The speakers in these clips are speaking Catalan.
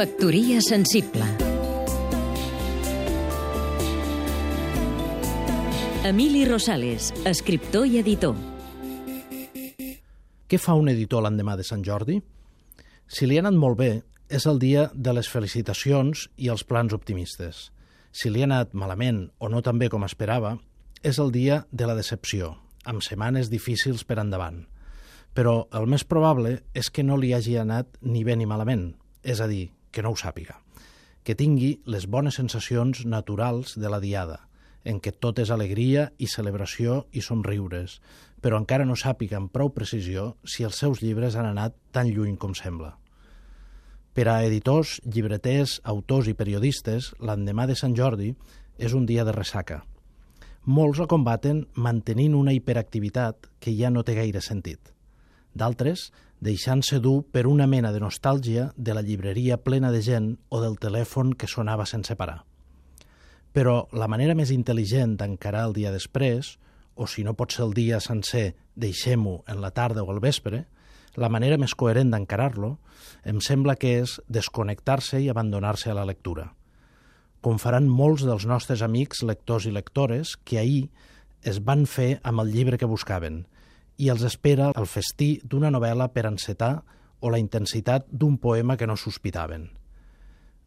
Factoria sensible Emili Rosales, escriptor i editor Què fa un editor l'endemà de Sant Jordi? Si li ha anat molt bé, és el dia de les felicitacions i els plans optimistes. Si li ha anat malament o no tan bé com esperava, és el dia de la decepció, amb setmanes difícils per endavant. Però el més probable és que no li hagi anat ni bé ni malament, és a dir, que no ho sàpiga. Que tingui les bones sensacions naturals de la diada, en què tot és alegria i celebració i somriures, però encara no sàpiga amb prou precisió si els seus llibres han anat tan lluny com sembla. Per a editors, llibreters, autors i periodistes, l'endemà de Sant Jordi és un dia de ressaca. Molts la combaten mantenint una hiperactivitat que ja no té gaire sentit. D'altres, deixant-se dur per una mena de nostàlgia de la llibreria plena de gent o del telèfon que sonava sense parar. Però la manera més intel·ligent d'encarar el dia després, o si no pot ser el dia sencer, deixem-ho en la tarda o al vespre, la manera més coherent d'encarar-lo em sembla que és desconnectar-se i abandonar-se a la lectura. Com faran molts dels nostres amics lectors i lectores que ahir es van fer amb el llibre que buscaven i els espera el festí d'una novel·la per encetar o la intensitat d'un poema que no sospitaven.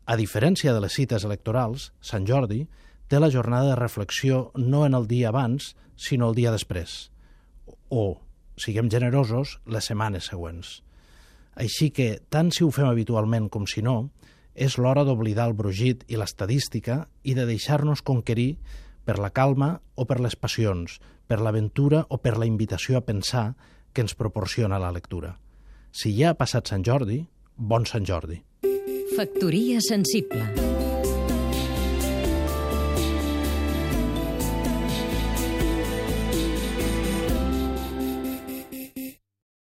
A diferència de les cites electorals, Sant Jordi té la jornada de reflexió no en el dia abans, sinó el dia després. O, siguem generosos, les setmanes següents. Així que, tant si ho fem habitualment com si no, és l'hora d'oblidar el brugit i l'estadística i de deixar-nos conquerir per la calma o per les passions, per l'aventura o per la invitació a pensar que ens proporciona la lectura. Si ja ha passat Sant Jordi, bon Sant Jordi. Factoria sensible